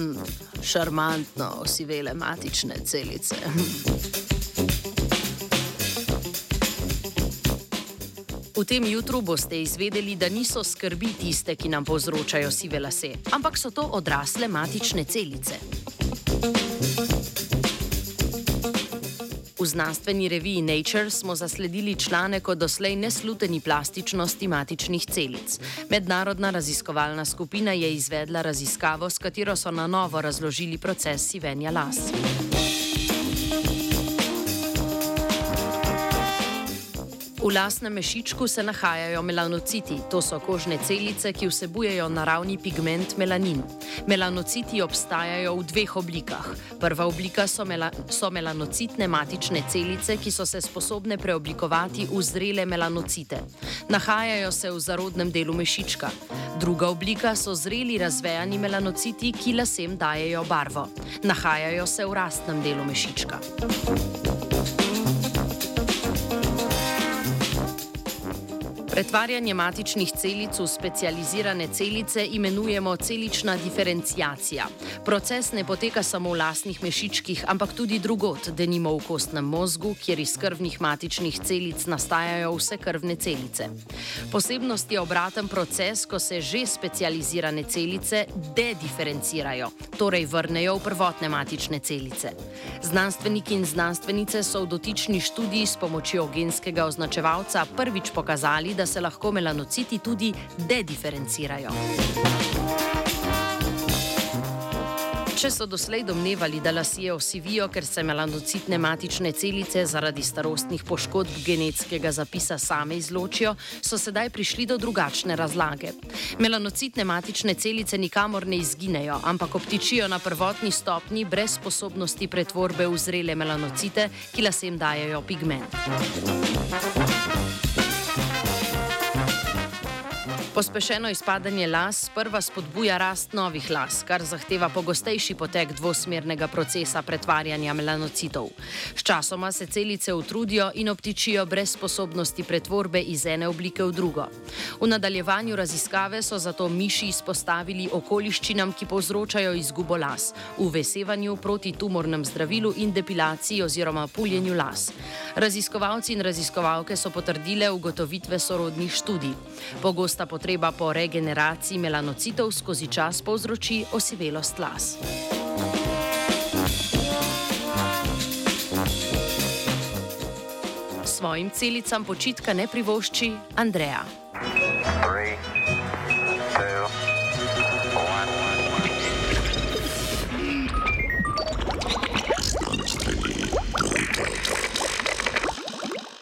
Mm, šarmantno osivele matične celice. V tem jutru boste izvedeli, da niso skrbi tiste, ki nam povzročajo sive lase, ampak so to odrasle matične celice. V znanstveni reviji Nature smo zasledili članek o doslej nesluteni plastičnosti matičnih celic. Mednarodna raziskovalna skupina je izvedla raziskavo, s katero so na novo razložili proces sivenja las. V lasnem mešičku se nahajajo melanociti, to so kožne celice, ki vsebujejo naravni pigment melanin. Melanociti obstajajo v dveh oblikah. Prva oblika so, mela so melanocitne matične celice, ki so se sposobne preoblikovati v zrele melanocite. Nahajajo se v zarodnem delu mešička. Druga oblika so zreli razvejani melanociti, ki lasem dajejo barvo. Nahajajo se v rastnem delu mešička. Pretvarjanje matičnih celic v specializirane celice imenujemo celična diferencijacija. Proces ne poteka samo v lastnih mešičkih, ampak tudi drugot, denimo v kostnem mozgu, kjer iz krvnih matičnih celic nastajajo vse krvne celice. Posebnost je obraten proces, ko se že specializirane celice dediferencirajo, torej vrnejo v prvotne matične celice. Znanstveniki in znanstvenice so v dotični študiji s pomočjo genskega označevalca prvič pokazali, da se lahko melanociti tudi dediferencirajo. Če so doslej domnevali, da lasje osivijo, ker se melanocitne matične celice zaradi starostnih poškodb genetskega zapisa same izločijo, so sedaj prišli do drugačne razlage. Melanocitne matične celice nikamor ne izginejo, ampak obtičijo na prvotni stopni brez sposobnosti pretvorbe v zrele melanocite, ki lasem dajejo pigment. Pospešeno izpadanje las prva spodbuja rast novih las, kar zahteva pogostejši potek dvosmernega procesa pretvarjanja melanocitov. Sčasoma se celice utrudijo in obtičijo brez sposobnosti pretvorbe iz ene oblike v drugo. V nadaljevanju raziskave so zato miši izpostavili okoliščinam, ki povzročajo izgubo las, v vesevanju proti tumornem zdravilu in depilaciji oziroma puljenju las. Raziskovalci in raziskovalke so potrdile ugotovitve sorodnih študij. Pogosta potreba po regeneraciji melanocitov skozi čas povzroči osivelost las. Svojim celicam počitka ne privošči Andreja.